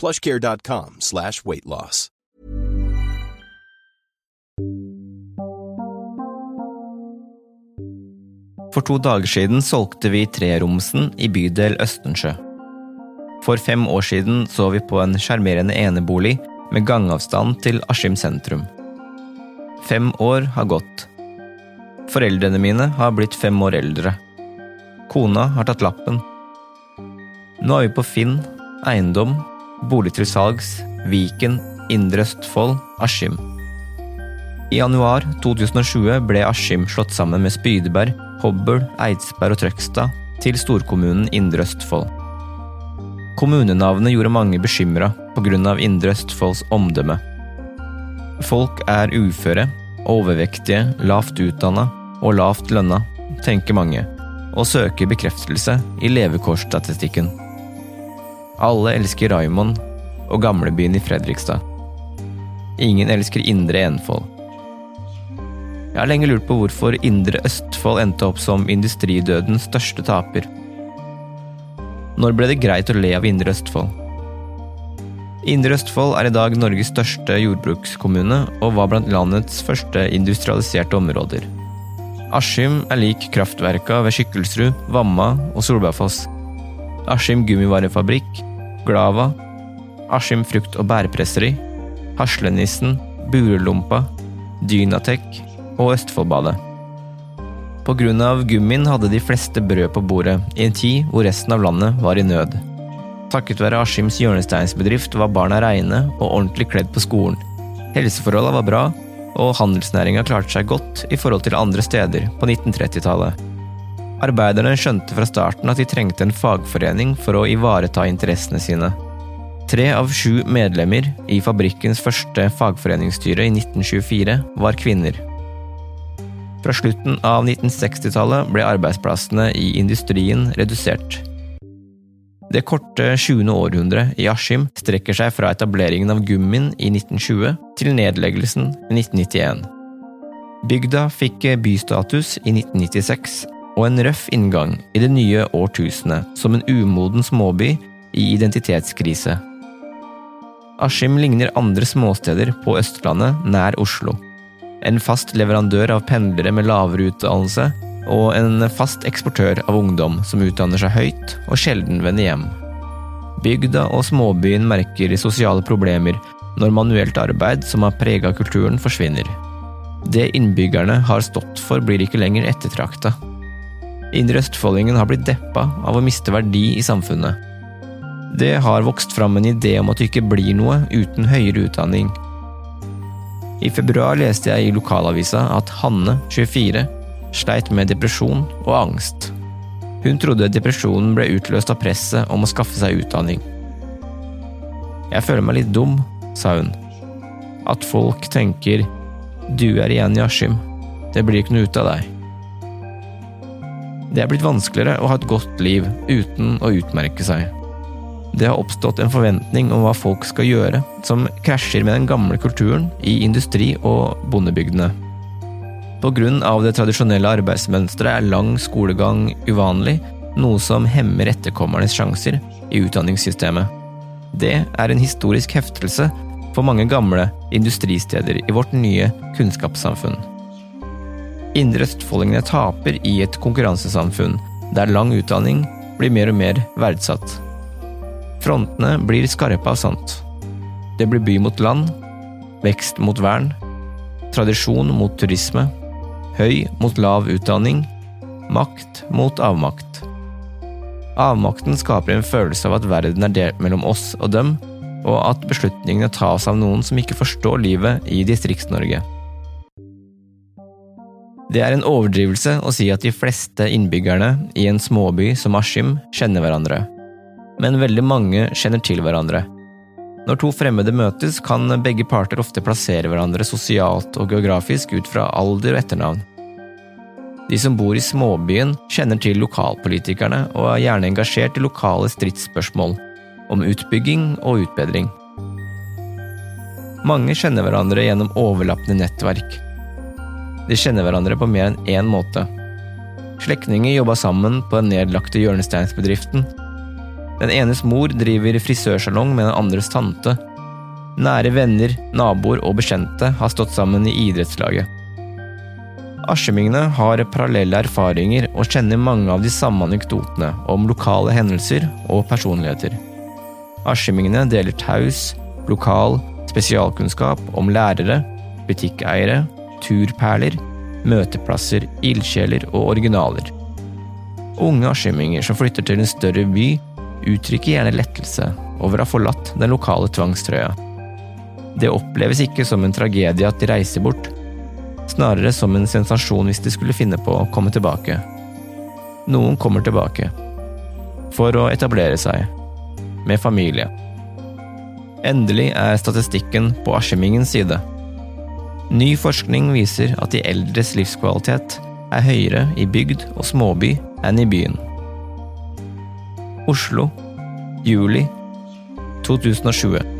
plushcare.com slash weight loss. For to dager siden solgte vi treromsen i bydel Østensjø. For fem år siden så vi på en sjarmerende enebolig med gangavstand til Askim sentrum. Fem år har gått. Foreldrene mine har blitt fem år eldre. Kona har tatt lappen. Nå er vi på Finn, eiendom, bolig til salgs, Viken, Indre Østfold, Askim. I januar 2020 ble Askim slått sammen med Spydeberg, Hobøl, Eidsberg og Trøgstad til storkommunen Indre Østfold. Kommunenavnet gjorde mange bekymra pga. Indre Østfolds omdømme. Folk er uføre, overvektige, lavt utdanna og lavt lønna, tenker mange, og søker bekreftelse i levekårsstatistikken. Alle elsker Raymond og gamlebyen i Fredrikstad. Ingen elsker Indre Enfold. Jeg har lenge lurt på hvorfor Indre Østfold endte opp som industridødens største taper. Når ble det greit å le av Indre Østfold? Indre Østfold er i dag Norges største jordbrukskommune og var blant landets første industrialiserte områder. Askim er lik kraftverka ved Kykkelsrud, Vamma og Solbergfoss. Askim gummivarefabrikk, Glava, Askim frukt- og bærpresseri, Haslenissen, Burlompa, Dynatek og Østfoldbadet. På grunn av gummien hadde de fleste brød på bordet, i en tid hvor resten av landet var i nød. Takket være Askims hjørnesteinsbedrift var barna reine og ordentlig kledd på skolen. Helseforholda var bra, og handelsnæringa klarte seg godt i forhold til andre steder på 1930-tallet. Arbeiderne skjønte fra starten at de trengte en fagforening for å ivareta interessene sine. Tre av sju medlemmer i fabrikkens første fagforeningsstyre i 1924 var kvinner. Fra slutten av 1960-tallet ble arbeidsplassene i industrien redusert. Det korte 20. århundret i Askim strekker seg fra etableringen av gummien i 1920 til nedleggelsen i 1991. Bygda fikk bystatus i 1996 og en røff inngang i det nye årtusenet som en umoden småby i identitetskrise. Askim ligner andre småsteder på Østlandet nær Oslo. En fast leverandør av pendlere med lavere utdannelse og en fast eksportør av ungdom som utdanner seg høyt og sjelden vender hjem. Bygda og småbyen merker sosiale problemer når manuelt arbeid som har prega kulturen, forsvinner. Det innbyggerne har stått for, blir ikke lenger ettertrakta. Indre østfoldingen har blitt deppa av å miste verdi i samfunnet. Det har vokst fram en idé om at du ikke blir noe uten høyere utdanning. I februar leste jeg i lokalavisa at Hanne, 24, sleit med depresjon og angst. Hun trodde depresjonen ble utløst av presset om å skaffe seg utdanning. Jeg føler meg litt dum, sa hun. At folk tenker du er igjen i Askim, det blir ikke noe ut av deg. Det er blitt vanskeligere å ha et godt liv uten å utmerke seg. Det har oppstått en forventning om hva folk skal gjøre, som krasjer med den gamle kulturen i industri- og bondebygdene. På grunn av det tradisjonelle arbeidsmønsteret er lang skolegang uvanlig, noe som hemmer etterkommernes sjanser i utdanningssystemet. Det er en historisk heftelse for mange gamle industristeder i vårt nye kunnskapssamfunn. Indre østfoldingene taper i et konkurransesamfunn der lang utdanning blir mer og mer verdsatt. Frontene blir skarpe av sant. Det blir by mot land, vekst mot vern, tradisjon mot turisme, høy mot lav utdanning, makt mot avmakt. Avmakten skaper en følelse av at verden er delt mellom oss og dem, og at beslutningene tas av noen som ikke forstår livet i Distrikts-Norge. Det er en overdrivelse å si at de fleste innbyggerne i en småby som Askim kjenner hverandre men veldig mange kjenner til hverandre. Når to fremmede møtes, kan begge parter ofte plassere hverandre sosialt og geografisk ut fra alder og etternavn. De som bor i småbyen, kjenner til lokalpolitikerne og er gjerne engasjert i lokale stridsspørsmål, om utbygging og utbedring. Mange kjenner hverandre gjennom overlappende nettverk. De kjenner hverandre på mer enn én måte. Slektninger jobba sammen på den nedlagte hjørnesteinsbedriften, den enes mor driver frisørsalong med den andres tante. Nære venner, naboer og bekjente har stått sammen i idrettslaget. Askimingene har parallelle erfaringer og kjenner mange av de samme anekdotene om lokale hendelser og personligheter. Askimingene deler taus, lokal spesialkunnskap om lærere, butikkeiere, turperler, møteplasser, ildsjeler og originaler. Unge askimminger som flytter til en større by, uttrykker gjerne lettelse over å ha forlatt den lokale tvangstrøya. Det oppleves ikke som en tragedie at de reiser bort, snarere som en sensasjon hvis de skulle finne på å komme tilbake. Noen kommer tilbake. For å etablere seg. Med familie. Endelig er statistikken på Askimmingens side. Ny forskning viser at de eldres livskvalitet er høyere i bygd og småby enn i byen. Oslo, juli 2020.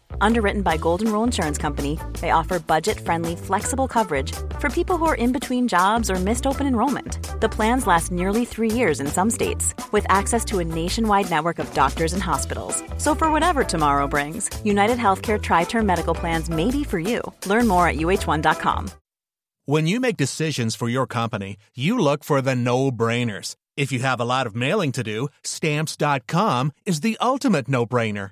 Underwritten by Golden Rule Insurance Company, they offer budget friendly, flexible coverage for people who are in between jobs or missed open enrollment. The plans last nearly three years in some states, with access to a nationwide network of doctors and hospitals. So, for whatever tomorrow brings, United Healthcare Tri Term Medical Plans may be for you. Learn more at uh1.com. When you make decisions for your company, you look for the no brainers. If you have a lot of mailing to do, stamps.com is the ultimate no brainer.